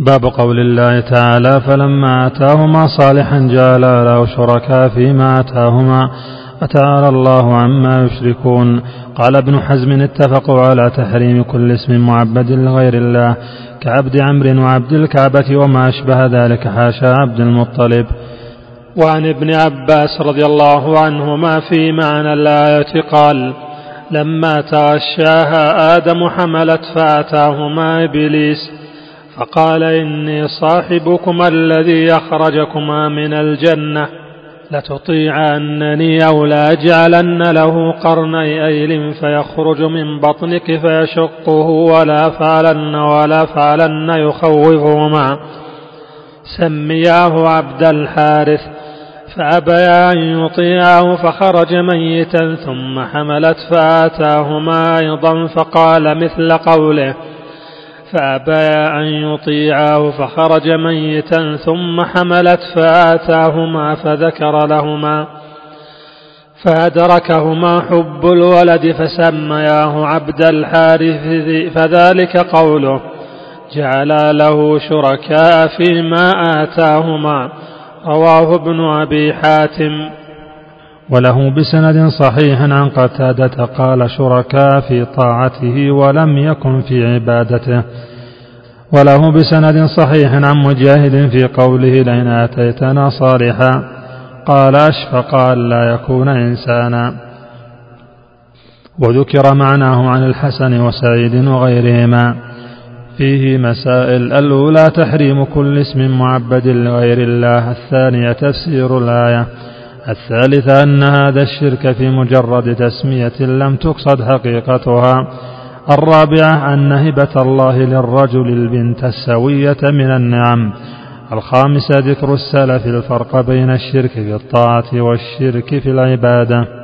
باب قول الله تعالى فلما آتاهما صالحا جعلا له شركاء فيما آتاهما فتعالى الله عما يشركون. قال ابن حزم اتفقوا على تحريم كل اسم معبد لغير الله كعبد عمرو وعبد الكعبة وما أشبه ذلك حاشا عبد المطلب. وعن ابن عباس رضي الله عنهما في معنى الآية قال لما تغشاها آدم حملت فأتاهما إبليس فقال إني صاحبكما الذي أخرجكما من الجنة. لتطيعنني أو لأجعلن له قرني أيل فيخرج من بطنك فيشقه ولا فعلن ولا فعلن يخوفهما. سمياه عبد الحارث فأبيا أن يطيعه فخرج ميتا ثم حملت فآتاهما أيضا فقال مثل قوله فأبيا أن يطيعاه فخرج ميتا ثم حملت فآتاهما فذكر لهما فأدركهما حب الولد فسمياه عبد الحارث فذلك قوله جعلا له شركاء فيما آتاهما رواه ابن أبي حاتم وله بسند صحيح عن قتادة قال شركاء في طاعته ولم يكن في عبادته. وله بسند صحيح عن مجاهد في قوله لئن آتيتنا صالحا. قال أشفق أن لا يكون إنسانا. وذكر معناه عن الحسن وسعيد وغيرهما. فيه مسائل الأولى تحريم كل اسم معبد لغير الله الثانية تفسير الآية. الثالثة أن هذا الشرك في مجرد تسمية لم تقصد حقيقتها. الرابعة أن هبة الله للرجل البنت السوية من النعم. الخامسة ذكر السلف الفرق بين الشرك في الطاعة والشرك في العبادة.